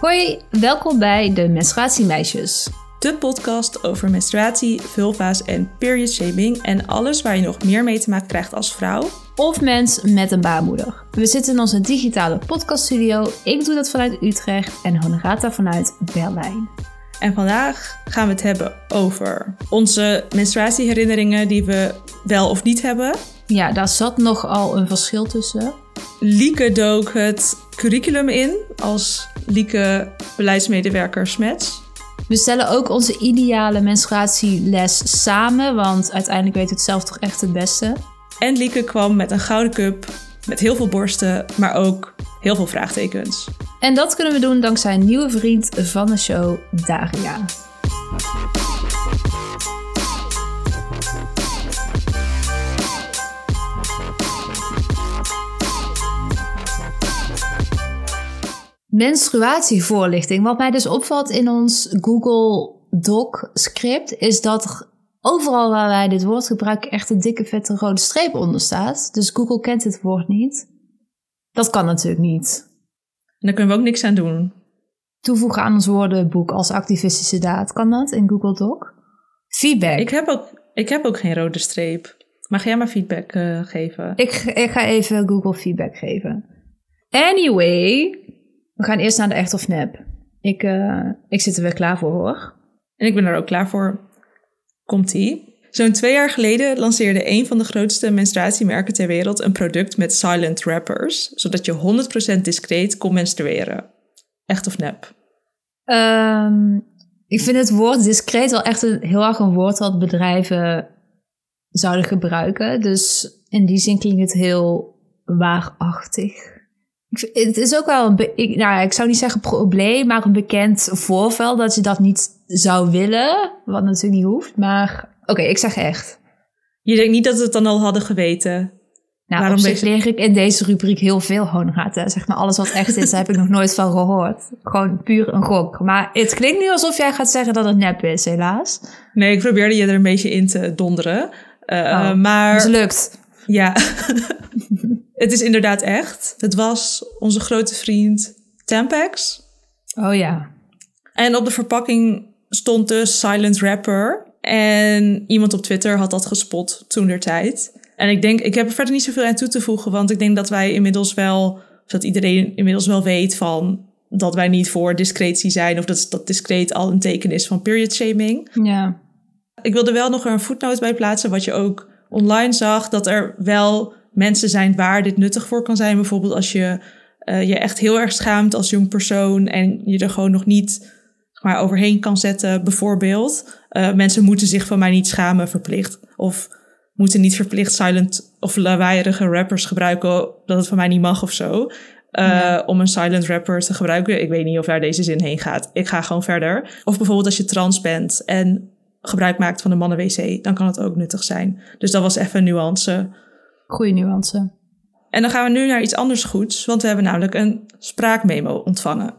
Hoi, welkom bij de Menstruatiemeisjes. De podcast over menstruatie, vulva's en period shaming en alles waar je nog meer mee te maken krijgt als vrouw. Of mens met een baarmoeder. We zitten in onze digitale podcaststudio. Ik doe dat vanuit Utrecht en Honorata vanuit Berlijn. En vandaag gaan we het hebben over onze menstruatieherinneringen die we wel of niet hebben. Ja, daar zat nogal een verschil tussen. Lieke dook het curriculum in als Lieke beleidsmedewerker SMETS. We stellen ook onze ideale menstruatieles samen, want uiteindelijk weet het zelf toch echt het beste. En Lieke kwam met een gouden cup met heel veel borsten, maar ook heel veel vraagtekens. En dat kunnen we doen dankzij een nieuwe vriend van de show, Daria. Menstruatievoorlichting. Wat mij dus opvalt in ons Google Doc script, is dat overal waar wij dit woord gebruiken echt een dikke vette rode streep onder staat. Dus Google kent dit woord niet. Dat kan natuurlijk niet. En daar kunnen we ook niks aan doen. Toevoegen aan ons woordenboek als activistische daad. Kan dat in Google Doc? Feedback. Ik heb ook, ik heb ook geen rode streep. Mag jij maar feedback uh, geven? Ik, ik ga even Google feedback geven. Anyway, we gaan eerst naar de echt of nep. Ik, uh, ik zit er weer klaar voor hoor. En ik ben er ook klaar voor. Komt-ie. Zo'n twee jaar geleden lanceerde een van de grootste menstruatiemerken ter wereld een product met silent wrappers, zodat je 100% discreet kon menstrueren. Echt of nep? Um, ik vind het woord discreet wel echt een, heel erg een woord wat bedrijven zouden gebruiken. Dus in die zin klinkt het heel waarachtig. Het is ook wel een, ik, nou, ik zou niet zeggen probleem, maar een bekend voorval dat je dat niet zou willen. Wat natuurlijk niet hoeft, maar Oké, ik zeg echt. Je denkt niet dat we het dan al hadden geweten? Nou, Waarom op zich leer ik in deze rubriek heel veel honoraten. Zeg maar, alles wat echt is, daar heb ik nog nooit van gehoord. Gewoon puur een gok. Maar het klinkt nu alsof jij gaat zeggen dat het nep is, helaas. Nee, ik probeerde je er een beetje in te donderen. Uh, oh, maar... Mislukt. Ja. het is inderdaad echt. Het was onze grote vriend Tampax. Oh ja. En op de verpakking stond dus Silent Rapper. En iemand op Twitter had dat gespot toen der tijd. En ik denk, ik heb er verder niet zoveel aan toe te voegen, want ik denk dat wij inmiddels wel, dat iedereen inmiddels wel weet van dat wij niet voor discretie zijn of dat, dat discreet al een teken is van period shaming. Ja. Ik wilde wel nog een voetnoot bij plaatsen, wat je ook online zag, dat er wel mensen zijn waar dit nuttig voor kan zijn. Bijvoorbeeld als je uh, je echt heel erg schaamt als jong persoon en je er gewoon nog niet maar overheen kan zetten, bijvoorbeeld. Uh, mensen moeten zich van mij niet schamen verplicht. Of moeten niet verplicht silent of lawaaierige rappers gebruiken dat het van mij niet mag of zo. Uh, Om een silent rapper te gebruiken. Ik weet niet of daar deze zin heen gaat. Ik ga gewoon verder. Of bijvoorbeeld als je trans bent en gebruik maakt van de mannen-wc, dan kan het ook nuttig zijn. Dus dat was even een nuance. Goeie nuance. En dan gaan we nu naar iets anders goeds, want we hebben namelijk een spraakmemo ontvangen.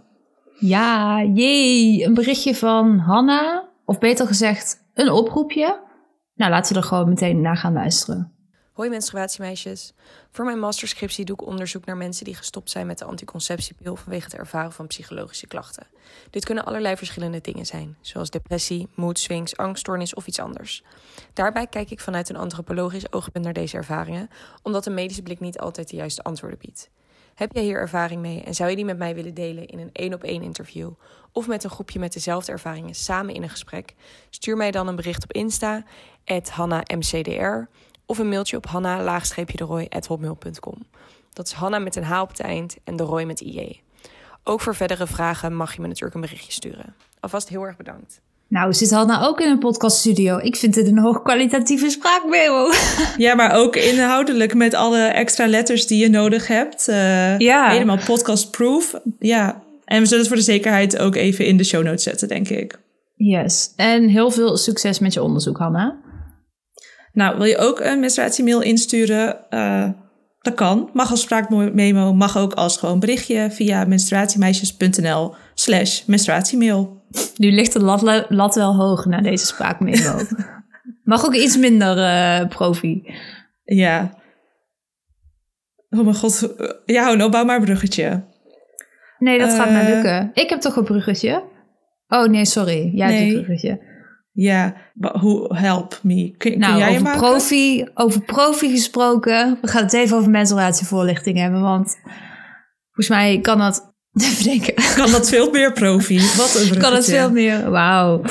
Ja, jee, een berichtje van Hanna, of beter gezegd, een oproepje. Nou, laten we er gewoon meteen naar gaan luisteren. Hoi menstruatiemeisjes. Voor mijn masterscriptie doe ik onderzoek naar mensen die gestopt zijn met de anticonceptiepil vanwege het ervaren van psychologische klachten. Dit kunnen allerlei verschillende dingen zijn, zoals depressie, mood swings, angststoornis of iets anders. Daarbij kijk ik vanuit een antropologisch oogpunt naar deze ervaringen, omdat een medische blik niet altijd de juiste antwoorden biedt. Heb jij hier ervaring mee en zou je die met mij willen delen in een één op één interview of met een groepje met dezelfde ervaringen samen in een gesprek? Stuur mij dan een bericht op Insta @hanna_mcdr of een mailtje op hanna-deroy@hotmail.com. Dat is Hanna met een H op het eind en de Roy met IE. Ook voor verdere vragen mag je me natuurlijk een berichtje sturen. Alvast heel erg bedankt. Nou, zit Hanna ook in een podcaststudio. Ik vind het een hoogkwalitatieve spraakmemo. Ja, maar ook inhoudelijk met alle extra letters die je nodig hebt. Uh, ja. Helemaal podcastproof. Ja. En we zullen het voor de zekerheid ook even in de show notes zetten, denk ik. Yes. En heel veel succes met je onderzoek, Hanna. Nou, wil je ook een menstruatiemail insturen? Uh, dat kan. Mag als spraakmemo, mag ook als gewoon berichtje via menstruatiemeisjes.nl slash menstruatiemail. Nu ligt de lat, lat wel hoog naar deze spraakmemo. Mag ook iets minder uh, profi. Ja. Oh mijn god. Ja, nou bouw maar een bruggetje. Nee, dat gaat mij Eh. lukken. Ik heb toch een bruggetje? Oh nee, sorry. Jij hebt Nee. een bruggetje. Ja, hoe help me? Kun, kun Nou, jij over profi, over profi gesproken. We gaan het even over menstruatievoorlichting hebben, want volgens mij kan dat... Even denken. Kan dat veel meer profi? Wat een. Kan het veel meer? Wauw.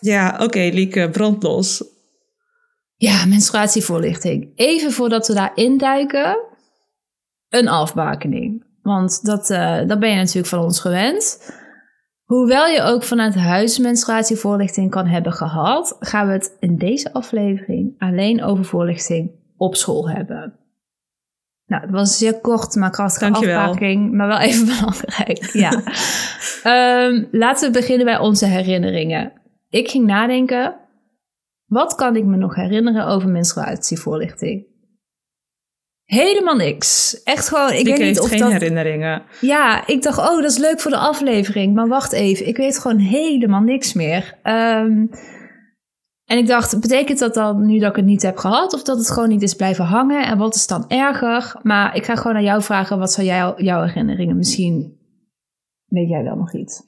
Ja, oké, Lieke, brand los. Ja, menstruatievoorlichting. Even voordat we daarin duiken, een afbakening. Want dat, eh, dat ben je natuurlijk van ons gewend. Hoewel je ook vanuit huis menstruatievoorlichting kan hebben gehad, gaan we het in deze aflevering alleen over voorlichting op school hebben. Nou, het was een zeer kort maar krachtige Dankjewel. maar wel even belangrijk. Ja. Ehm, laten we beginnen bij onze herinneringen. Ik ging nadenken, wat kan ik me nog herinneren over menstruatievoorlichting? Helemaal niks. Echt gewoon, ik weet niet of geen dat... herinneringen. Ja, ik dacht, oh, dat is leuk voor de aflevering. Maar wacht even, ik weet gewoon helemaal niks meer. Ehm, en ik dacht, betekent dat dan nu dat ik het niet heb gehad? Of dat het gewoon niet is blijven hangen? En wat is dan erger? Maar ik ga gewoon aan jou vragen, wat zijn jou, jouw herinneringen? Misschien weet jij wel nog iets.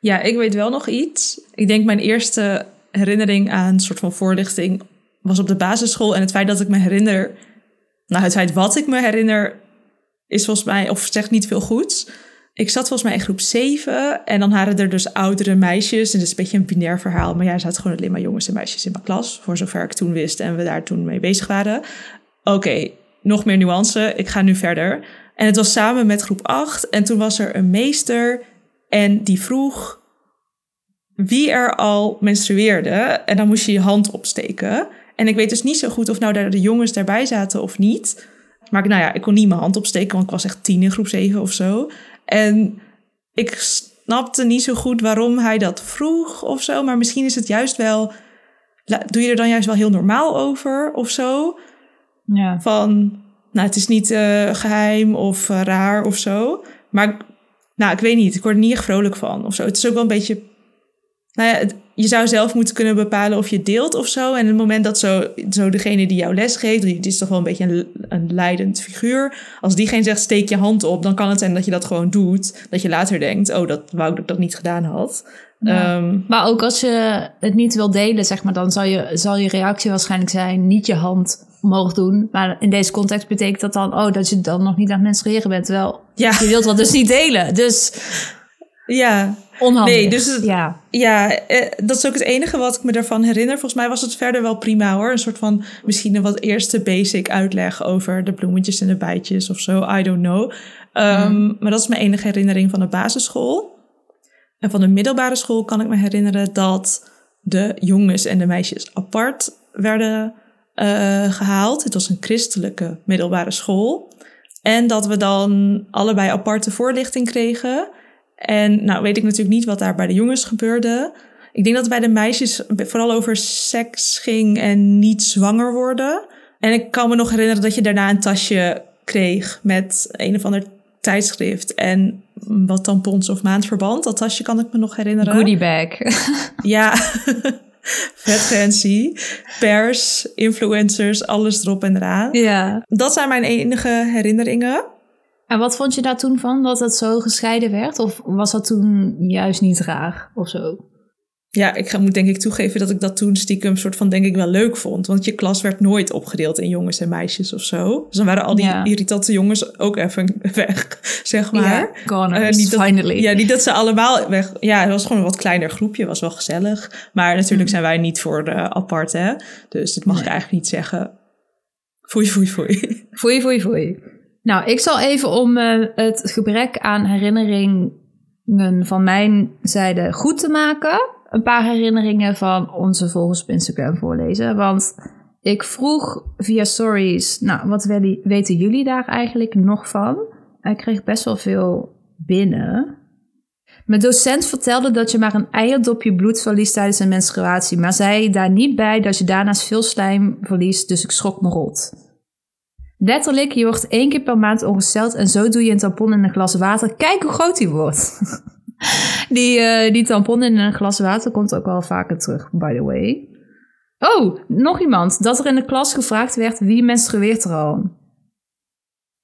Ja, ik weet wel nog iets. Ik denk mijn eerste herinnering aan een soort van voorlichting was op de basisschool. En het feit dat ik me herinner... Nou, het wat ik me herinner is volgens mij... Of zegt niet veel goeds. Ik zat volgens mij in groep 7. En dan waren er dus oudere meisjes. En dat is een beetje een binair verhaal. Maar ja, er zaten gewoon alleen maar jongens en meisjes in mijn klas. Voor zover ik toen wist en we daar toen mee bezig waren. Oké, nog meer nuance. Ik ga nu verder. En het was samen met groep 8. En toen was er een meester... En die vroeg wie er al menstrueerde. En dan moest je je hand opsteken. En ik weet dus niet zo goed of nou daar de jongens daarbij zaten of niet. Maar ik- nou ja, ik kon niet mijn hand opsteken, want ik was echt tien in groep 7 of zo. En ik snapte niet zo goed waarom hij dat vroeg of zo. Maar misschien is het juist wel... Doe je er dan juist wel heel normaal over of zo? Ja. van, nou, het is niet eh, geheim of eh, raar of zo. Maar, ik- nou, ik weet niet, ik word er niet echt vrolijk van of zo. Het is ook wel een beetje, nou ja, het- je zou zelf moeten kunnen bepalen of je deelt of zo. En het moment dat zo, zo degene die jou les geeft, die is toch wel een beetje een, een leidend figuur. Als diegene zegt, steek je hand op, dan kan het zijn dat je dat gewoon doet. Dat je later denkt, oh, dat wou ik dat ik dat niet gedaan had. Ja. Ehm, Maar ook als je het niet wil delen, zeg maar, dan zal je, zal je reactie waarschijnlijk zijn niet je hand omhoog doen. Maar in deze context betekent dat dan, oh, dat je dan nog niet aan het menstrueren bent. Terwijl ja, je wilt dat dus niet delen. Dus ja. onhandig. Nee, dus het- ja. Ja, eh, dat is ook het enige wat ik me daarvan herinner. Volgens mij was het verder wel prima hoor. Een soort van misschien een wat eerste basic uitleg over de bloemetjes en de bijtjes of zo. I don't know. Ehm, Maar dat is mijn enige herinnering van de basisschool. En van de middelbare school kan ik me herinneren dat de jongens en de meisjes apart werden eh, gehaald. Het was een christelijke middelbare school. En dat we dan allebei aparte voorlichting kregen. En nou weet ik natuurlijk niet wat daar bij de jongens gebeurde. Ik denk dat het bij de meisjes vooral over seks ging en niet zwanger worden. En ik kan me nog herinneren dat je daarna een tasje kreeg met een of ander tijdschrift en wat tampons of maandverband. Dat tasje kan ik me nog herinneren. Goodie bag. Ja, vet fancy. Pers, influencers, alles erop en eraan. ja. Dat zijn mijn enige herinneringen. En wat vond je daar toen van, dat het zo gescheiden werd? Of was dat toen juist niet raar of zo? Ja, ik ga- moet denk ik toegeven dat ik dat toen stiekem soort van denk ik wel leuk vond. Want je klas werd nooit opgedeeld in jongens en meisjes of zo. Dus dan waren al die Ja. irritante jongens ook even weg, zeg maar. Ja, Eh, niet dat- finally. Ja, niet dat ze allemaal weg... Ja, het was gewoon een wat kleiner groepje, was wel gezellig. Maar natuurlijk zijn wij niet voor de apart, hè. Dus dat mag ik eigenlijk niet zeggen. Foei, foei, foei. Foei, foei, foei. Nou, ik zal even om eh, het gebrek aan herinneringen van mijn zijde goed te maken... een paar herinneringen van onze volgers op Instagram voorlezen. Want ik vroeg via stories, nou, wat weten jullie daar eigenlijk nog van? En ik kreeg best wel veel binnen. Mijn docent vertelde dat je maar een eierdopje bloed verliest tijdens een menstruatie, maar zei daar niet bij dat je daarnaast veel slijm verliest, dus ik schrok me rot. Letterlijk, je wordt één keer per maand ongesteld en zo doe je een tampon in een glas water. Kijk hoe groot die wordt. die, eh, die tampon in een glas water komt ook wel vaker terug, by the way. Oh, nog iemand. Dat er in de klas gevraagd werd wie menstrueert er al.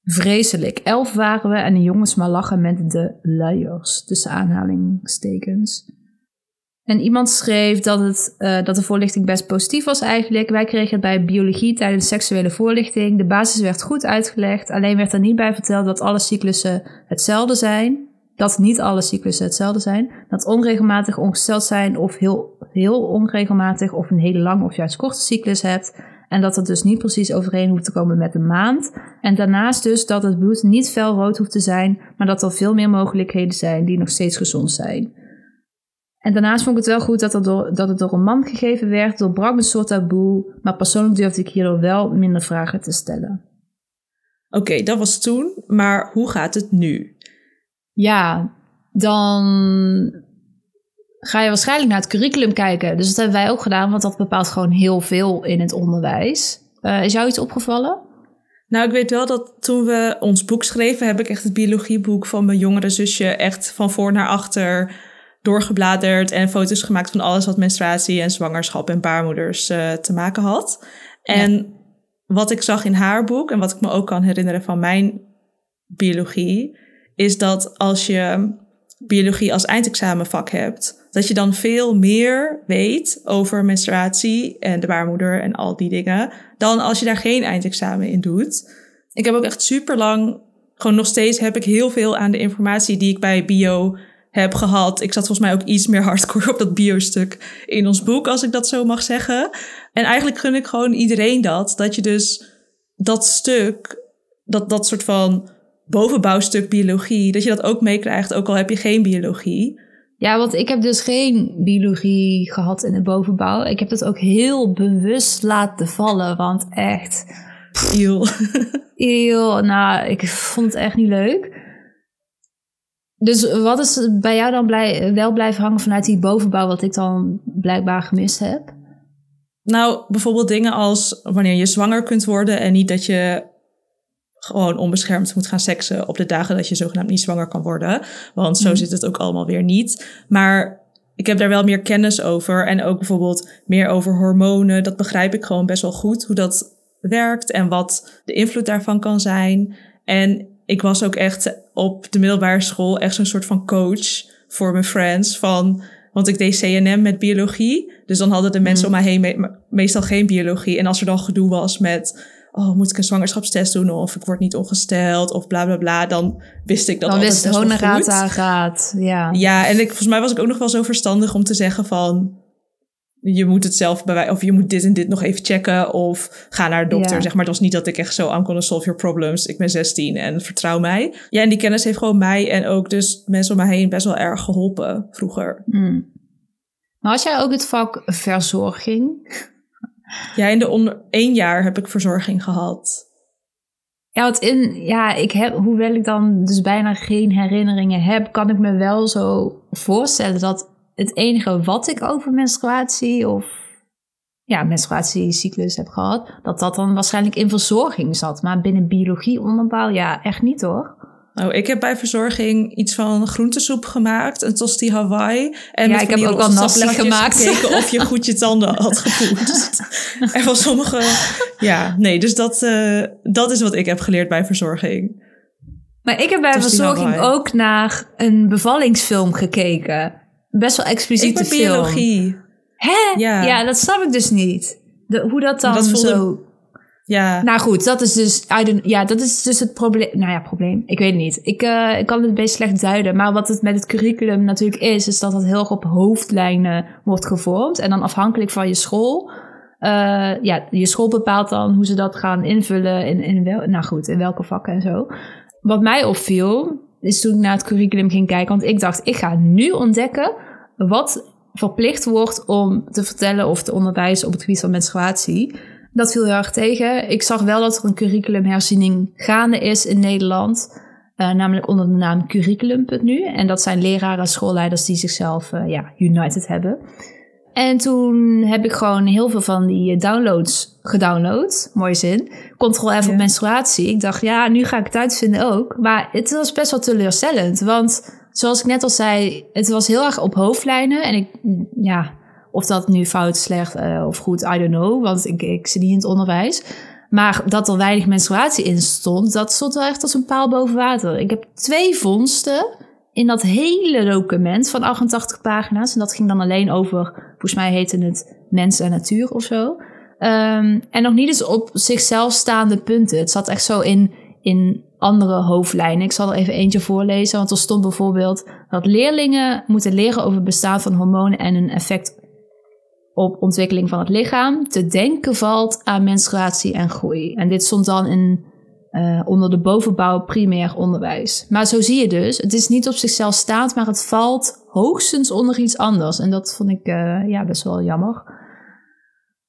Vreselijk. Elf waren we en de jongens maar lachen met de luiers. Tussen aanhalingstekens. En iemand schreef dat, het, uh, dat de voorlichting best positief was eigenlijk. Wij kregen het bij biologie tijdens seksuele voorlichting. De basis werd goed uitgelegd. Alleen werd er niet bij verteld dat alle cyclussen hetzelfde zijn. Dat niet alle cyclussen hetzelfde zijn. Dat onregelmatig ongesteld zijn of heel, heel onregelmatig of een hele lange of juist korte cyclus hebt. En dat het dus niet precies overeen hoeft te komen met de maand. En daarnaast dus dat het bloed niet fel rood hoeft te zijn, maar dat er veel meer mogelijkheden zijn die nog steeds gezond zijn. En daarnaast vond ik het wel goed dat, door, dat het door een man gegeven werd, doorbrak een soort taboe, maar persoonlijk durfde ik hierdoor wel minder vragen te stellen. Oké, dat was toen, maar hoe gaat het nu? Ja, dan ga je waarschijnlijk naar het curriculum kijken. Dus dat hebben wij ook gedaan, want dat bepaalt gewoon heel veel in het onderwijs. Uh, is jou iets opgevallen? Nou, ik weet wel dat toen we ons boek schreven, heb ik echt het biologieboek van mijn jongere zusje echt van voor naar achter doorgebladerd en foto's gemaakt van alles wat menstruatie en zwangerschap en baarmoeders uh, te maken had. En wat ik zag in haar boek en wat ik me ook kan herinneren van mijn biologie, is dat als je biologie als eindexamenvak hebt, dat je dan veel meer weet over menstruatie en de baarmoeder en al die dingen, dan als je daar geen eindexamen in doet. Ik heb ook echt super lang, gewoon nog steeds heb ik heel veel aan de informatie die ik bij bio heb gehad. Ik zat volgens mij ook iets meer hardcore op dat bio-stuk in ons boek, als ik dat zo mag zeggen. En eigenlijk gun ik gewoon iedereen dat. Dat je dus dat stuk, dat, dat soort van bovenbouwstuk biologie, dat je dat ook meekrijgt, ook al heb je geen biologie. Ja, want ik heb dus geen biologie gehad in de bovenbouw. Ik heb het ook heel bewust laten vallen, want echt... Eeuw. Eeuw, nou, ik vond het echt niet leuk. Dus wat is bij jou dan blij, wel blijven hangen vanuit die bovenbouw, wat ik dan blijkbaar gemist heb? Nou, bijvoorbeeld dingen als wanneer je zwanger kunt worden en niet dat je gewoon onbeschermd moet gaan seksen op de dagen dat je zogenaamd niet zwanger kan worden. Want zo mhm. zit het ook allemaal weer niet. Maar ik heb daar wel meer kennis over. En ook bijvoorbeeld meer over hormonen. Dat begrijp ik gewoon best wel goed hoe dat werkt en wat de invloed daarvan kan zijn. En ik was ook echt op de middelbare school echt zo'n soort van coach voor mijn friends. Van, want ik deed CNM met biologie. Dus dan hadden de mensen mm. om mij heen meestal geen biologie. En als er dan gedoe was met oh, moet ik een zwangerschapstest doen of ik word niet ongesteld of bla bla bla, dan wist ik dat dan wist aan raad, ja. Ja, en ik, volgens mij was ik ook nog wel zo verstandig om te zeggen van, je moet het zelf bij of je moet dit en dit nog even checken of ga naar de dokter. Zeg maar, het was niet dat ik echt zo, I'm gonna solve your problems. Ik ben 16 en vertrouw mij. Ja, en die kennis heeft gewoon mij en ook dus mensen om mij heen best wel erg geholpen vroeger. Hmm. Maar had jij ook het vak verzorging? Ja, in de onder één jaar heb ik verzorging gehad. Ja, want in, ja, ik heb, hoewel ik dan dus bijna geen herinneringen heb, kan ik me wel zo voorstellen dat het enige wat ik over menstruatie of ja, menstruatiecyclus heb gehad, dat dat dan waarschijnlijk in verzorging zat. Maar binnen biologie onderbouw, ja, echt niet hoor. Nou, ik heb bij verzorging iets van groentesoep gemaakt, een tosti Hawaii. En ja, ik heb ook al nasi gemaakt. Gekeken of je goed je tanden had gepoetst. en van sommige, ja, nee, dus dat, uh, dat is wat ik heb geleerd bij verzorging. Maar ik heb bij verzorging ook naar een bevallingsfilm gekeken. Best wel expliciete film. biologie. Hè? Ja. ja, dat snap ik dus niet. De, hoe dat dan dat zo... Ja. Nou goed, dat is dus, ja, dat is dus het probleem. Nou ja, probleem. Ik weet het niet. Ik, uh, ik kan het best slecht duiden. Maar wat het met het curriculum natuurlijk is, is dat het heel erg op hoofdlijnen wordt gevormd. En dan afhankelijk van je school. Uh, ja, je school bepaalt dan hoe ze dat gaan invullen. In, in wel, nou goed, in welke vakken en zo. Wat mij opviel, is toen ik naar het curriculum ging kijken. Want ik dacht, ik ga nu ontdekken wat verplicht wordt om te vertellen of te onderwijzen op het gebied van menstruatie. Dat viel heel erg tegen. Ik zag wel dat er een curriculumherziening gaande is in Nederland. Uh, namelijk onder de naam Curriculum.nu. En dat zijn leraren en schoolleiders die zichzelf uh, ja, united hebben. En toen heb ik gewoon heel veel van die downloads gedownload. Mooie zin. Control F op menstruatie. Ik dacht, ja, nu ga ik het uitvinden ook. Maar het was best wel teleurstellend. Want zoals ik net al zei, het was heel erg op hoofdlijnen. En ik, ja, of dat nu fout, slecht uh, of goed, I don't know. Want ik, ik zit niet in het onderwijs. Maar dat er weinig menstruatie in stond, dat stond wel echt als een paal boven water. Ik heb twee vondsten in dat hele document van 88 pagina's. En dat ging dan alleen over, volgens mij heette het mens en natuur of zo. Ehm, en nog niet eens op zichzelf staande punten. Het zat echt zo in, in andere hoofdlijnen. Ik zal er even eentje voorlezen, want er stond bijvoorbeeld dat leerlingen moeten leren over het bestaan van hormonen en hun effect op ontwikkeling van het lichaam. Te denken valt aan menstruatie en groei. En dit stond dan in, uh, onder de bovenbouw primair onderwijs. Maar zo zie je dus, het is niet op zichzelf staand, maar het valt hoogstens onder iets anders. En dat vond ik uh, ja, best wel jammer.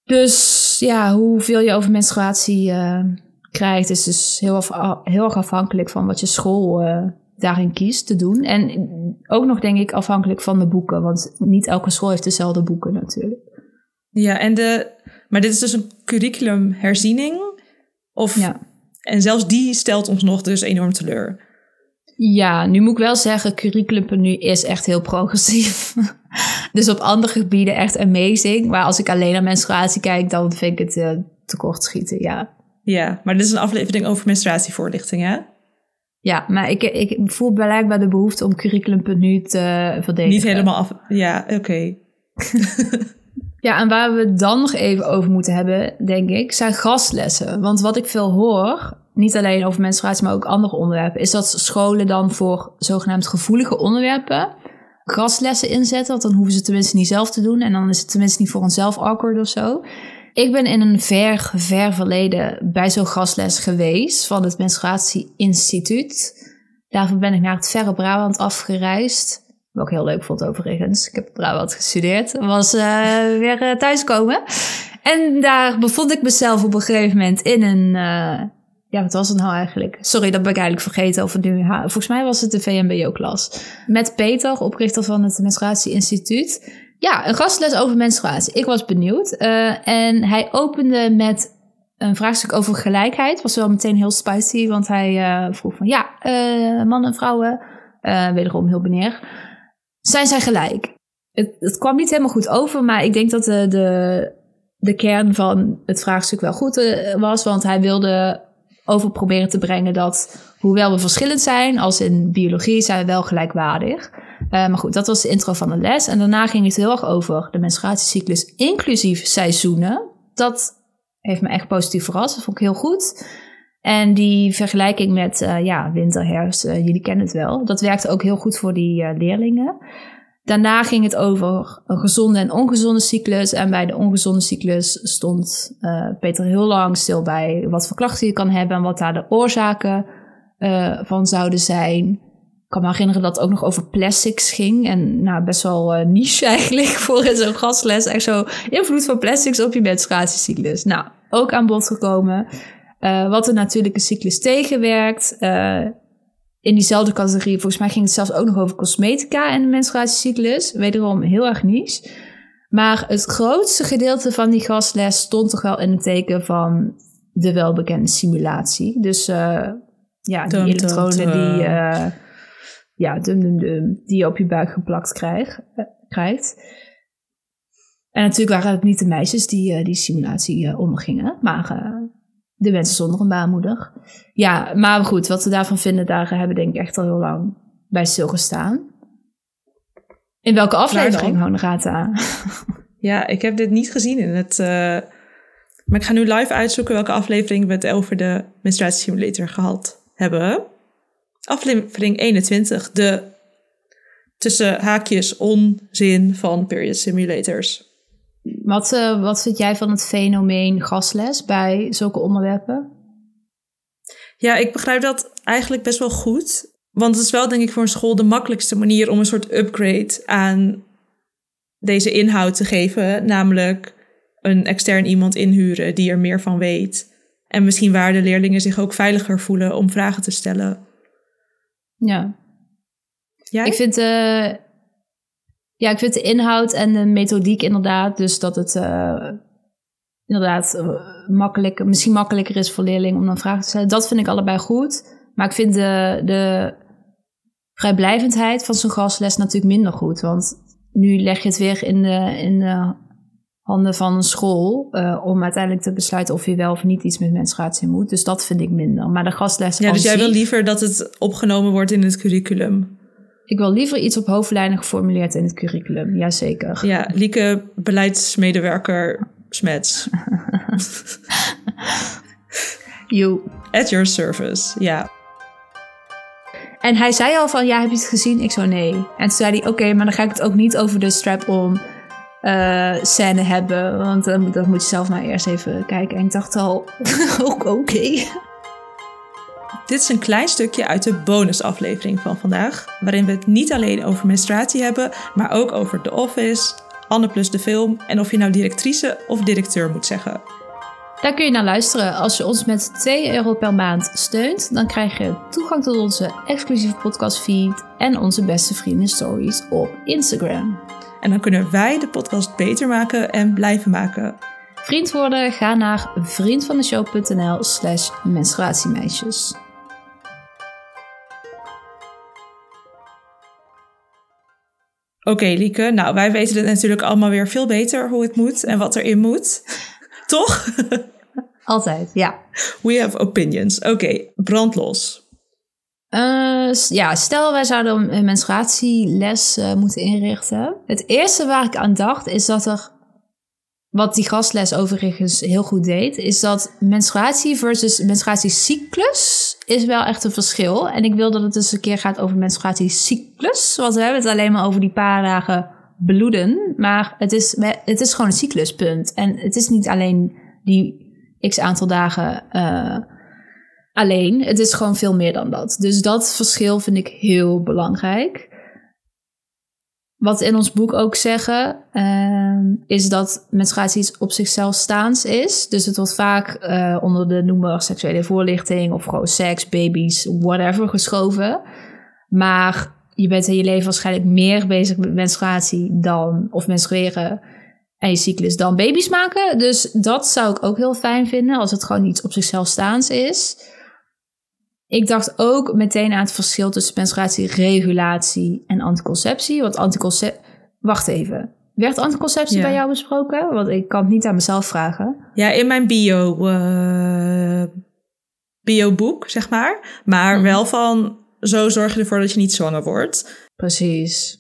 Dus ja, hoeveel je over menstruatie uh, krijgt, is dus heel, heel erg afhankelijk van wat je school daarin kiest te doen. En ook nog denk ik afhankelijk van de boeken, want niet elke school heeft dezelfde boeken natuurlijk. Ja, en de, maar dit is dus een curriculumherziening. Of, ja. En zelfs die stelt ons nog dus enorm teleur. Ja, nu moet ik wel zeggen, curriculum nu is echt heel progressief. dus op andere gebieden echt amazing. Maar als ik alleen naar menstruatie kijk, dan vind ik het uh, tekort schieten, ja. Ja, maar dit is een aflevering over menstruatievoorlichting, hè? Ja, maar ik, ik voel blijkbaar de behoefte om curriculum.nu te verdedigen. Niet helemaal af. Ja, oké. Ja, en waar we het dan nog even over moeten hebben, denk ik, zijn gastlessen. Want wat ik veel hoor, niet alleen over menstruatie, maar ook andere onderwerpen, is dat scholen dan voor zogenaamd gevoelige onderwerpen gastlessen inzetten. Want dan hoeven ze tenminste niet zelf te doen. En dan is het tenminste niet voor onszelf awkward of zo. Ik ben in een ver, ver verleden bij zo'n gastles geweest van het Menstruatie Instituut. Daarvoor ben ik naar het verre Brabant afgereisd. Wat ik heel leuk vond overigens. Ik heb Brabant gestudeerd. Was uh, weer uh, thuiskomen. En daar bevond ik mezelf op een gegeven moment in een... Uh, ja, wat was het nou eigenlijk? Sorry, dat ben ik eigenlijk vergeten. Het nu, volgens mij was het de VMBO-klas. Met Peter, oprichter van het Menstruatie Instituut. Ja, een gastles over menstruatie. Ik was benieuwd. en hij opende met een vraagstuk over gelijkheid. Was wel meteen heel spicy, want hij vroeg van... Ja, mannen en vrouwen... wederom heel benieuwd zijn zij gelijk. Het, kwam niet helemaal goed over, maar ik denk dat de, de, kern van het vraagstuk wel goed eh, was. Want hij wilde over proberen te brengen dat, hoewel we verschillend zijn, als in biologie, zijn we wel gelijkwaardig. Uh, maar goed, dat was de intro van de les. En daarna ging het heel erg over de menstruatiecyclus, inclusief seizoenen. Dat heeft me echt positief verrast. Dat vond ik heel goed. En die vergelijking met uh, ja, winter, herfst, uh, jullie kennen het wel. Dat werkte ook heel goed voor die uh, leerlingen. Daarna ging het over een gezonde en ongezonde cyclus. En bij de ongezonde cyclus stond Peter heel lang stil bij wat voor klachten je kan hebben en wat daar de oorzaken van zouden zijn. Ik kan me herinneren dat het ook nog over plastics ging. En nou, best wel niche eigenlijk voor zo'n gastles. Echt zo invloed van plastics op je menstruatiecyclus. Nou, ook aan bod gekomen. Uh, wat de natuurlijke cyclus tegenwerkt. Uh, in diezelfde categorie, volgens mij ging het zelfs ook nog over cosmetica en de menstruatiecyclus. Wederom heel erg niche. Maar het grootste gedeelte van die gastles stond toch wel in het teken van de welbekende simulatie. Dus uh, ja, die elektronen die, ja, dum, dum, dum, die je op je buik geplakt krijg, krijgt. En natuurlijk waren het niet de meisjes die die simulatie ondergingen, maar de mensen zonder een baarmoeder. Ja, maar goed, wat we daarvan vinden, daar hebben we denk ik echt al heel lang bij stilgestaan. In welke aflevering, Honorata? Ja, ik heb dit niet gezien in het... Uh, maar ik ga nu live uitzoeken welke aflevering we het over de menstruatie simulator gehad hebben. Aflevering 21, de tussen haakjes onzin van period simulators. Wat, uh, wat vind jij van het fenomeen gastles bij zulke onderwerpen? Ja, ik begrijp dat eigenlijk best wel goed. Want het is wel, denk ik, voor een school de makkelijkste manier om een soort upgrade aan deze inhoud te geven. Namelijk een extern iemand inhuren die er meer van weet. En misschien waar de leerlingen zich ook veiliger voelen om vragen te stellen. Ja. Jij? Ik vind, uh, ja, ik vind de inhoud en de methodiek inderdaad. Dus dat het uh, inderdaad uh, makkelijk, misschien makkelijker is voor leerlingen om dan vragen te stellen. Dat vind ik allebei goed. Maar ik vind de, de vrijblijvendheid van zo'n gastles natuurlijk minder goed. Want nu leg je het weer in de, in de handen van een school uh, om uiteindelijk te besluiten of je wel of niet iets met menstruatie moet. Dus dat vind ik minder. Maar de gastles. Ja, dus jij wil liever dat het opgenomen wordt in het curriculum? Ik wil liever iets op hoofdlijnen geformuleerd in het curriculum. Jazeker. Ja, Lieke, beleidsmedewerker Smets. you. At your service, ja. En hij zei al van, ja, heb je het gezien? Ik zo, nee. En toen zei hij, oké, maar dan ga ik het ook niet over de strap-on uh, scène hebben. Want dan, dan, moet je zelf maar eerst even kijken. En ik dacht al, oké. Dit is een klein stukje uit de bonusaflevering van vandaag. Waarin we het niet alleen over menstruatie hebben, maar ook over The Office, Anne plus de film en of je nou directrice of directeur moet zeggen. Daar kun je naar luisteren. Als je ons met 2 euro per maand steunt, dan krijg je toegang tot onze exclusieve podcastfeed en onze beste vrienden stories op Instagram. En dan kunnen wij de podcast beter maken en blijven maken. Vriend worden, ga naar vriendvandeshow.nl slash menstruatiemeisjes. Oké, Lieke. Nou, wij weten het natuurlijk allemaal weer veel beter hoe het moet en wat erin moet. Toch? Altijd, ja. We have opinions. Oké, brandlos. Uh, ja, stel wij zouden een menstruatieles uh, moeten inrichten. Het eerste waar ik aan dacht is dat er, wat die gastles overigens heel goed deed, is dat menstruatie versus menstruatiecyclus is wel echt een verschil. En ik wil dat het dus een keer gaat over menstruatiecyclus, want we hebben het alleen maar over die paar dagen bloeden. Maar het is, het is gewoon een cycluspunt. En het is niet alleen die x aantal dagen uh, alleen. Het is gewoon veel meer dan dat. Dus dat verschil vind ik heel belangrijk. Wat in ons boek ook zeggen, uh, is dat menstruatie iets op zichzelf staans is. Dus het wordt vaak uh, onder de noemer seksuele voorlichting of gewoon seks, baby's, whatever geschoven. Maar je bent in je leven waarschijnlijk meer bezig met menstruatie dan, of menstrueren en je cyclus dan baby's maken. Dus dat zou ik ook heel fijn vinden als het gewoon iets op zichzelf staans is. Ik dacht ook meteen aan het verschil tussen menstruatieregulatie en anticonceptie. Want anticonceptie. Wacht even. Werd anticonceptie bij jou besproken? Want ik kan het niet aan mezelf vragen. Ja, in mijn bio. Uh, bio-boek, zeg maar. Maar mhm. wel van zo zorg je ervoor dat je niet zwanger wordt. Precies.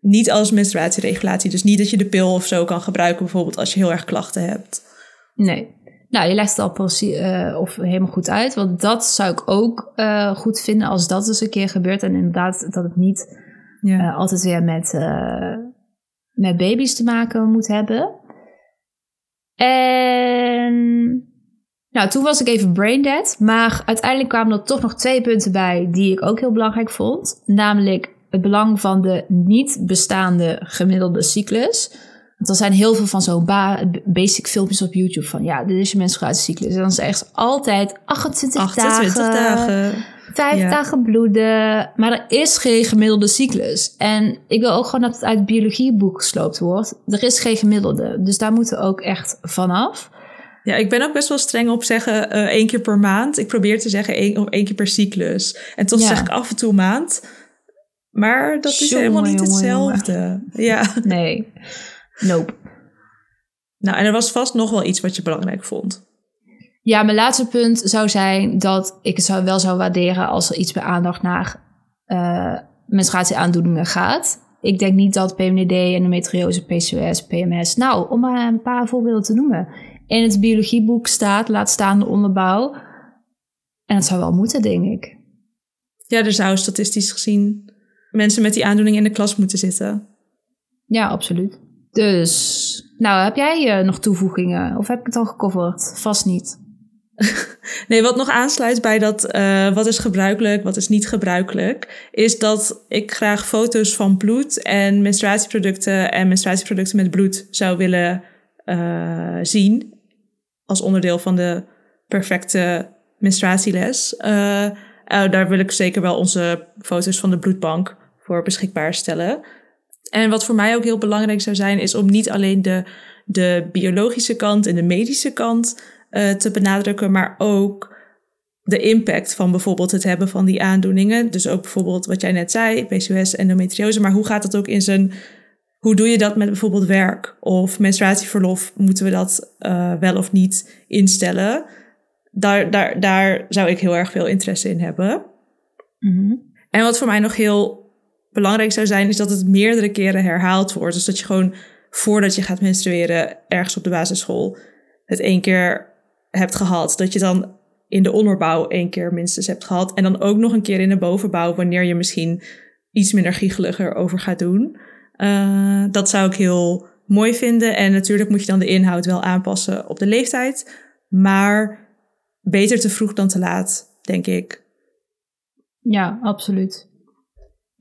Niet als menstruatieregulatie. Dus niet dat je de pil of zo kan gebruiken, bijvoorbeeld als je heel erg klachten hebt. Nee. Nou, je legt het al precies, uh, of helemaal goed uit. Want dat zou ik ook uh, goed vinden als dat eens een keer gebeurt. En inderdaad, dat het niet ja. uh, altijd weer met, met baby's te maken moet hebben. En nou, toen was ik even brain dead. Maar uiteindelijk kwamen er toch nog twee punten bij die ik ook heel belangrijk vond. Namelijk het belang van de niet bestaande gemiddelde cyclus. Want er zijn heel veel van zo'n basic filmpjes op YouTube van... ja, dit is je menstruatiecyclus. En dan is echt altijd 28, 28 dagen, dagen. 5 dagen bloeden. Maar er is geen gemiddelde cyclus. En ik wil ook gewoon dat het uit het biologieboek gesloopt wordt. Er is geen gemiddelde. Dus daar moeten we ook echt vanaf. Ja, ik ben ook best wel streng op zeggen uh, één keer per maand. Ik probeer te zeggen één, of één keer per cyclus. En toch zeg ik af en toe maand. Maar dat is helemaal niet hetzelfde. Ja. Nee. Nope. Nou, en er was vast nog wel iets wat je belangrijk vond. Ja, mijn laatste punt zou zijn dat ik het zou wel zou waarderen als er iets bij aandacht naar uh, menstruatieaandoeningen gaat. Ik denk niet dat PMDD, endometriose, PCOS, PMS, nou, om maar een paar voorbeelden te noemen, in het biologieboek staat, laat staan de onderbouw. En dat zou wel moeten, denk ik. Ja, er zou statistisch gezien mensen met die aandoening in de klas moeten zitten. Ja, absoluut. Dus, nou, heb jij uh, nog toevoegingen? Of heb ik het al gecoverd? Vast niet. nee, wat nog aansluit bij dat uh, wat is gebruikelijk, wat is niet gebruikelijk, is dat ik graag foto's van bloed en menstruatieproducten en menstruatieproducten met bloed zou willen uh, zien als onderdeel van de perfecte menstruatieles. Daar wil ik zeker wel onze foto's van de bloedbank voor beschikbaar stellen. En wat voor mij ook heel belangrijk zou zijn, is om niet alleen de, de biologische kant en de medische kant uh, te benadrukken, maar ook de impact van bijvoorbeeld het hebben van die aandoeningen. Dus ook bijvoorbeeld wat jij net zei, PCOS, endometriose. Maar hoe gaat het ook in zijn hoe doe je dat met bijvoorbeeld werk of menstruatieverlof? Moeten we dat uh, wel of niet instellen? Daar, daar, daar zou ik heel erg veel interesse in hebben. Mhm. En wat voor mij nog heel belangrijk zou zijn, is dat het meerdere keren herhaald wordt. Dus dat je gewoon voordat je gaat menstrueren ergens op de basisschool het één keer hebt gehad. Dat je dan in de onderbouw één keer minstens hebt gehad. En dan ook nog een keer in de bovenbouw, wanneer je misschien iets minder giecheliger over gaat doen. Uh, dat zou ik heel mooi vinden. En natuurlijk moet je dan de inhoud wel aanpassen op de leeftijd. Maar beter te vroeg dan te laat, denk ik. Ja, absoluut.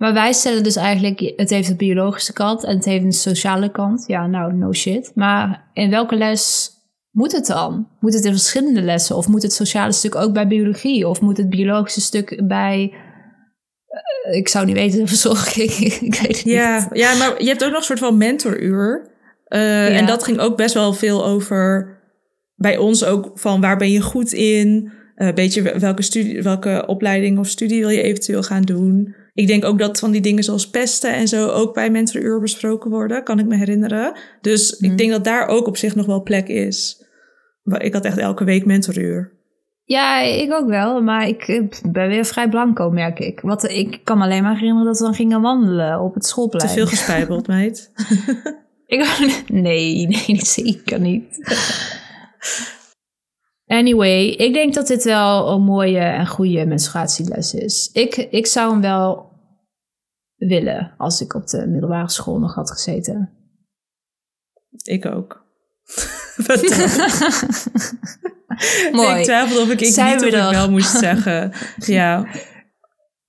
Maar wij stellen dus eigenlijk, het heeft de biologische kant en het heeft een sociale kant. Ja, nou, no shit. Maar in welke les moet het dan? Moet het in verschillende lessen? Of moet het sociale stuk ook bij biologie? Of moet het biologische stuk bij eh, ik zou niet weten, verzorging. ik weet het ja, niet. Ja, maar je hebt ook nog een soort van mentoruur. Uh, ja. En dat ging ook best wel veel over bij ons ook van waar ben je goed in? Een uh, beetje welke, studie, welke opleiding of studie wil je eventueel gaan doen? Ik denk ook dat van die dingen zoals pesten en zo ook bij mentoruur besproken worden, kan ik me herinneren. Dus mm. ik denk dat daar ook op zich nog wel plek is. Ik had echt elke week mentoruur. Ja, ik ook wel, maar ik ben weer vrij blanco, merk ik. Wat, ik kan me alleen maar herinneren dat we dan gingen wandelen op het schoolplein. Te veel gespijbeld, meid. ik, nee, nee, zeker niet. Anyway, ik denk dat dit wel een mooie en goede menstruatieles is. Ik, ik zou hem wel willen als ik op de middelbare school nog had gezeten. Ik ook. Mooi. Ik twijfelde of ik, ik Zijn niet we of ik wel moest zeggen. ja.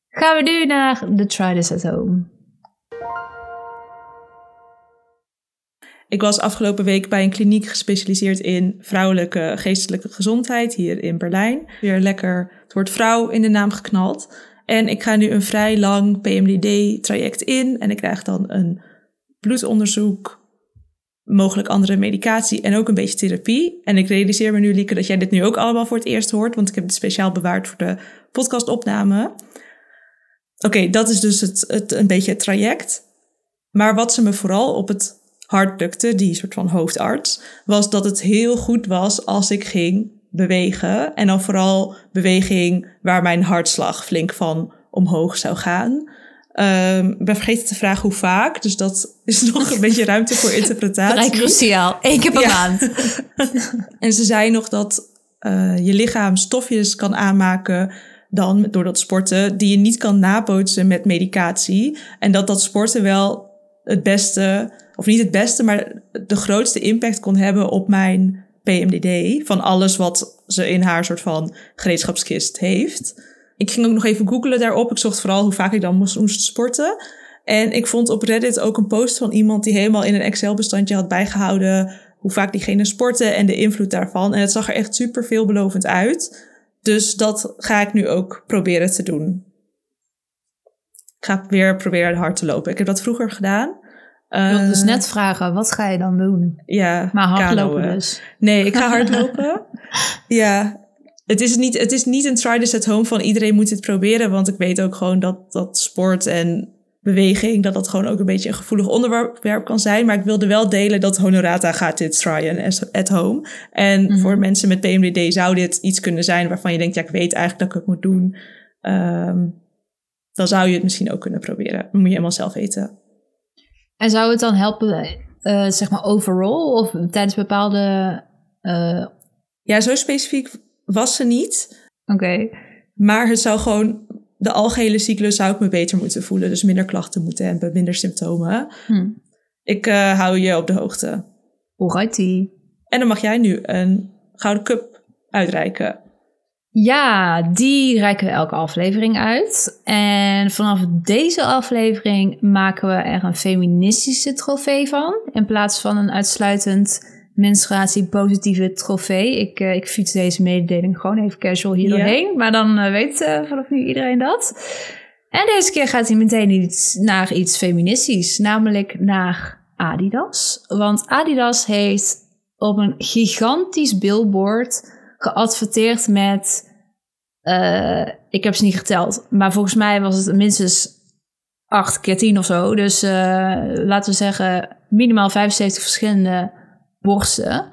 Gaan we nu naar de Try This at Home. Ik was afgelopen week bij een kliniek gespecialiseerd in vrouwelijke geestelijke gezondheid hier in Berlijn. Weer lekker het woord vrouw in de naam geknald. En ik ga nu een vrij lang PMDD-traject in en ik krijg dan een bloedonderzoek, mogelijk andere medicatie en ook een beetje therapie. En ik realiseer me nu, Lieke, dat jij dit nu ook allemaal voor het eerst hoort, want ik heb het speciaal bewaard voor de podcastopname. Oké, dat is dus het, het, een beetje het traject. Maar wat ze me vooral op het hart drukte, die soort van hoofdarts, was dat het heel goed was als ik ging bewegen. En dan vooral beweging waar mijn hartslag flink van omhoog zou gaan. Um, ik ben vergeten te vragen hoe vaak, dus dat is nog een beetje ruimte voor interpretatie. Vrij cruciaal, één keer per Ja. maand. En ze zei nog dat uh, je lichaam stofjes kan aanmaken dan door dat sporten, die je niet kan nabootsen met medicatie. En dat dat sporten wel het beste, of niet het beste, maar de grootste impact kon hebben op mijn PMDD. Van alles wat ze in haar soort van gereedschapskist heeft. Ik ging ook nog even googlen daarop. Ik zocht vooral hoe vaak ik dan moest, sporten. En ik vond op Reddit ook een post van iemand die helemaal in een Excel-bestandje had bijgehouden hoe vaak diegene sportte en de invloed daarvan. En het zag er echt super veelbelovend uit. Dus dat ga ik nu ook proberen te doen. Ik ga weer proberen hard te lopen. Ik heb dat vroeger gedaan. Ik wilde dus Eh, net vragen, wat ga je dan doen? Ja, Maar hardlopen kanoën. dus. Nee, ik ga hardlopen. ja, het is, niet, het is niet een try this at home van iedereen moet dit proberen. Want ik weet ook gewoon dat, dat sport en beweging, dat dat gewoon ook een beetje een gevoelig onderwerp kan zijn. Maar ik wilde wel delen dat Honorata gaat dit tryen at home. En Mhm. voor mensen met PMDD zou dit iets kunnen zijn waarvan je denkt, ja, ik weet eigenlijk dat ik het moet doen. Ehm, dan zou je het misschien ook kunnen proberen. Dat moet je helemaal zelf weten. En zou het dan helpen, eh, zeg maar overall of tijdens bepaalde... eh, Ja, zo specifiek was ze niet. Oké, Maar het zou gewoon, de algehele cyclus zou ik me beter moeten voelen. Dus minder klachten moeten hebben, minder symptomen. hm. Ik eh, hou je op de hoogte. alrighty. En dan mag jij nu een gouden cup uitreiken. Ja, die reiken we elke aflevering uit. En vanaf deze aflevering maken we er een feministische trofee van. In plaats van een uitsluitend menstruatie-positieve trofee. Ik, eh, ik fiets deze mededeling gewoon even casual hier Ja. doorheen. Maar dan eh, weet eh, vanaf nu iedereen dat. En deze keer gaat hij meteen iets, naar iets feministisch. Namelijk naar Adidas. Want Adidas heeft op een gigantisch billboard geadverteerd met. eh, ik heb ze niet geteld, maar volgens mij was het minstens 8 keer 10 of zo. Dus uh, laten we zeggen minimaal 75 verschillende borsten.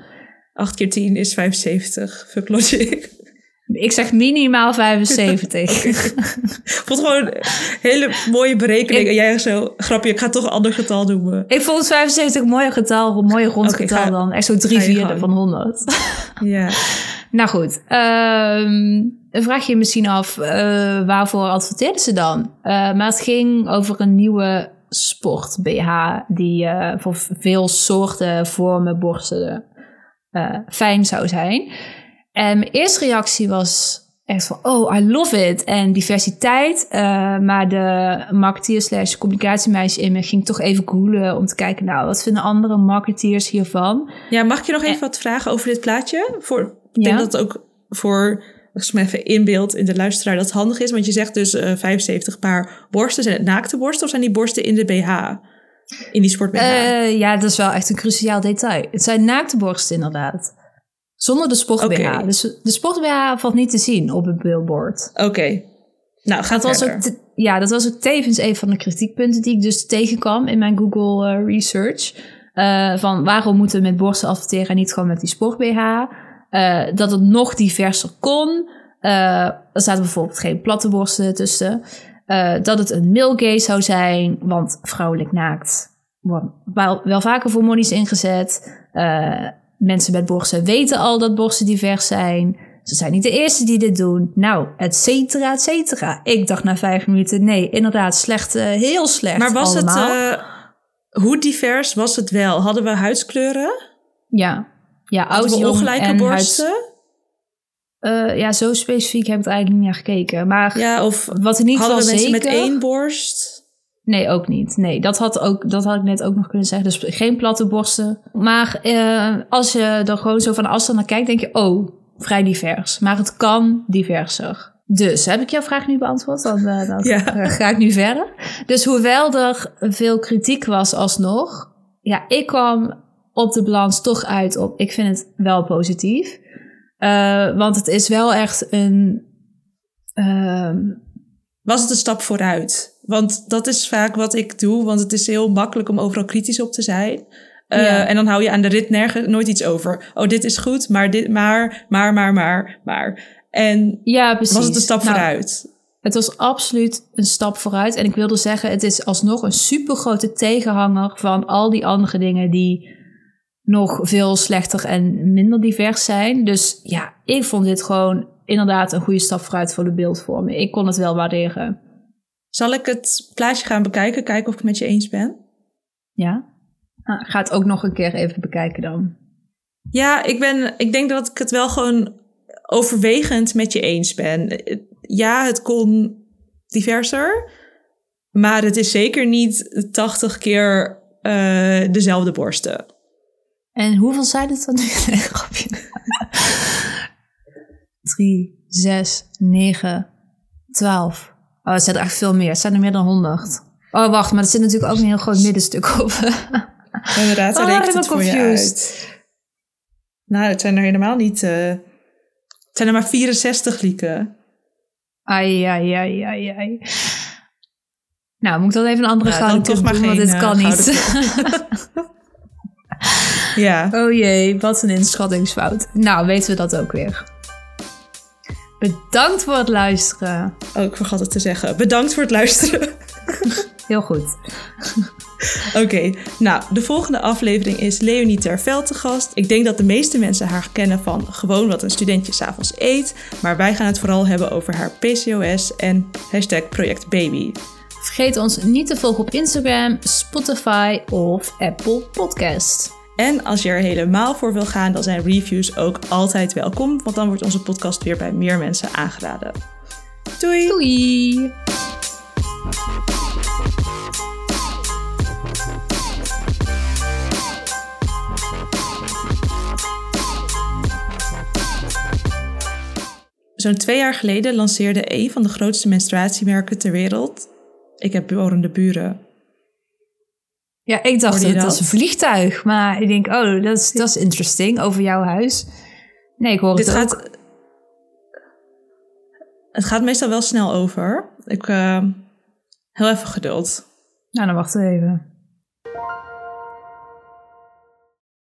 8 keer 10 is 75. Fuck logic. Ik zeg minimaal 75. vond gewoon een hele mooie berekening. en jij zo, grapje, ik ga toch een ander getal noemen. Ik vond 75 een mooie getal, een mooie rond getal dan. Echt zo drie vierde van 100. ja. nou goed, um, dan vraag je je misschien af, uh, waarvoor adverteerden ze dan? Uh, maar het ging over een nieuwe sport BH die uh, voor veel soorten, vormen, borsten fijn zou zijn. En mijn eerste reactie was echt van, oh, I love it. En diversiteit. Uh, maar de marketeer slash communicatiemeisje in me ging toch even googlen om te kijken, nou, wat vinden andere marketeers hiervan? Ja, mag ik je nog even wat vragen over dit plaatje? Voor, ik denk dat het ook voor, als ik me even inbeeld in de luisteraar, dat handig is. Want je zegt dus uh, eh, 75 paar borsten. Zijn het naakte borsten of zijn die borsten in de BH? In die sport BH? Uh, eh, ja, dat is wel echt een cruciaal detail. Het zijn naakte borsten inderdaad. Zonder de sport BH. Dus de sport BH valt niet te zien op het billboard. Oké. Nou, gaat dat was ook Ja, dat was ook tevens een van de kritiekpunten die ik dus tegenkwam in mijn Google uh, research. Uh, van waarom moeten we met borsten adverteren en niet gewoon met die sport BH? Uh, eh, dat het nog diverser kon. er zaten bijvoorbeeld geen platte borsten tussen. dat het een male gaze zou zijn, want vrouwelijk naakt wordt wel, wel vaker voor monies ingezet mensen met borsten weten al dat borsten divers zijn. Ze zijn niet de eerste die dit doen. Nou, et cetera, et cetera. Ik dacht na vijf minuten, nee, inderdaad, slecht, heel slecht Maar was allemaal. het, hoe divers was het wel? Hadden we huidskleuren? Ja. Ja, oud, ongelijke en borsten? Uh, ja, zo specifiek heb ik eigenlijk niet naar gekeken. Maar ja, of wat in ieder geval mensen zeker... met één borst? Nee, ook niet. Nee, dat had, ook, dat had ik net ook nog kunnen zeggen. Dus geen platte borsten. Maar uh, als je er gewoon zo van afstand naar kijkt, denk je, oh, vrij divers. Maar het kan diverser. Dus heb ik jouw vraag nu beantwoord? Dan, uh, dan ja. ga ik nu verder. Dus hoewel er veel kritiek was alsnog, ja, ik kwam op de balans toch uit op, ik vind het wel positief. Uh, want het is wel echt een. Uh, was het een stap vooruit? Want dat is vaak wat ik doe, want het is heel makkelijk om overal kritisch op te zijn. Uh, En dan hou je aan de rit nergens nooit iets over. Oh, dit is goed, maar dit, maar, maar, maar, maar, maar. En ja, precies. was het een stap nou, vooruit? Het was absoluut een stap vooruit. En ik wilde zeggen, het is alsnog een supergrote tegenhanger van al die andere dingen die nog veel slechter en minder divers zijn. Dus ja, ik vond dit gewoon inderdaad een goede stap vooruit voor de beeldvorming. Ik kon het wel waarderen. Zal ik het plaatje gaan bekijken, kijken of ik het met je eens ben? Ja. Nou, ga het ook nog een keer even bekijken dan. Ja, ik, ben, ik denk dat ik het wel gewoon overwegend met je eens ben. Ja, het kon diverser, maar het is zeker niet 80 keer uh, dezelfde borsten. En hoeveel zijn het dan nu? Grapje. 3, 6, 9, 12. Oh, het zijn er echt veel meer. Het zijn er meer dan 100. Oh, wacht, maar er zit natuurlijk ook een heel groot middenstuk op. Inderdaad, daar oh, rekent het voor je uit. Nou, het zijn er helemaal niet... Uh, het zijn er maar 64, Lieke. Ai, ai, ai, ai, ai. Nou, moet ik dan even een andere nou, gouden toch maar doen, want dit uh, kan niet. ja. Oh jee, wat een inschattingsfout. Nou, weten we dat ook weer. Bedankt voor het luisteren. Oh, ik vergat het te zeggen. Bedankt voor het luisteren. Heel goed. Oké, nou, de volgende aflevering is Leonie Terveld te gast. Ik denk dat de meeste mensen haar kennen van gewoon wat een studentje s'avonds eet. Maar wij gaan het vooral hebben over haar PCOS en hashtag Project Baby. Vergeet ons niet te volgen op Instagram, Spotify of Apple Podcast. En als je er helemaal voor wil gaan, dan zijn reviews ook altijd welkom, want dan wordt onze podcast weer bij meer mensen aangeraden. Doei! Doei! Zo'n twee jaar geleden lanceerde een van de grootste menstruatiemerken ter wereld. Ik heb borende buren ja, ik dacht dat, dat is een vliegtuig. Maar ik denk, oh, dat is, dat is interesting over jouw huis. Nee, ik hoor Dit het gaat, ook. Het gaat meestal wel snel over. Ik, uh, Heel even geduld. Nou, dan wachten we even.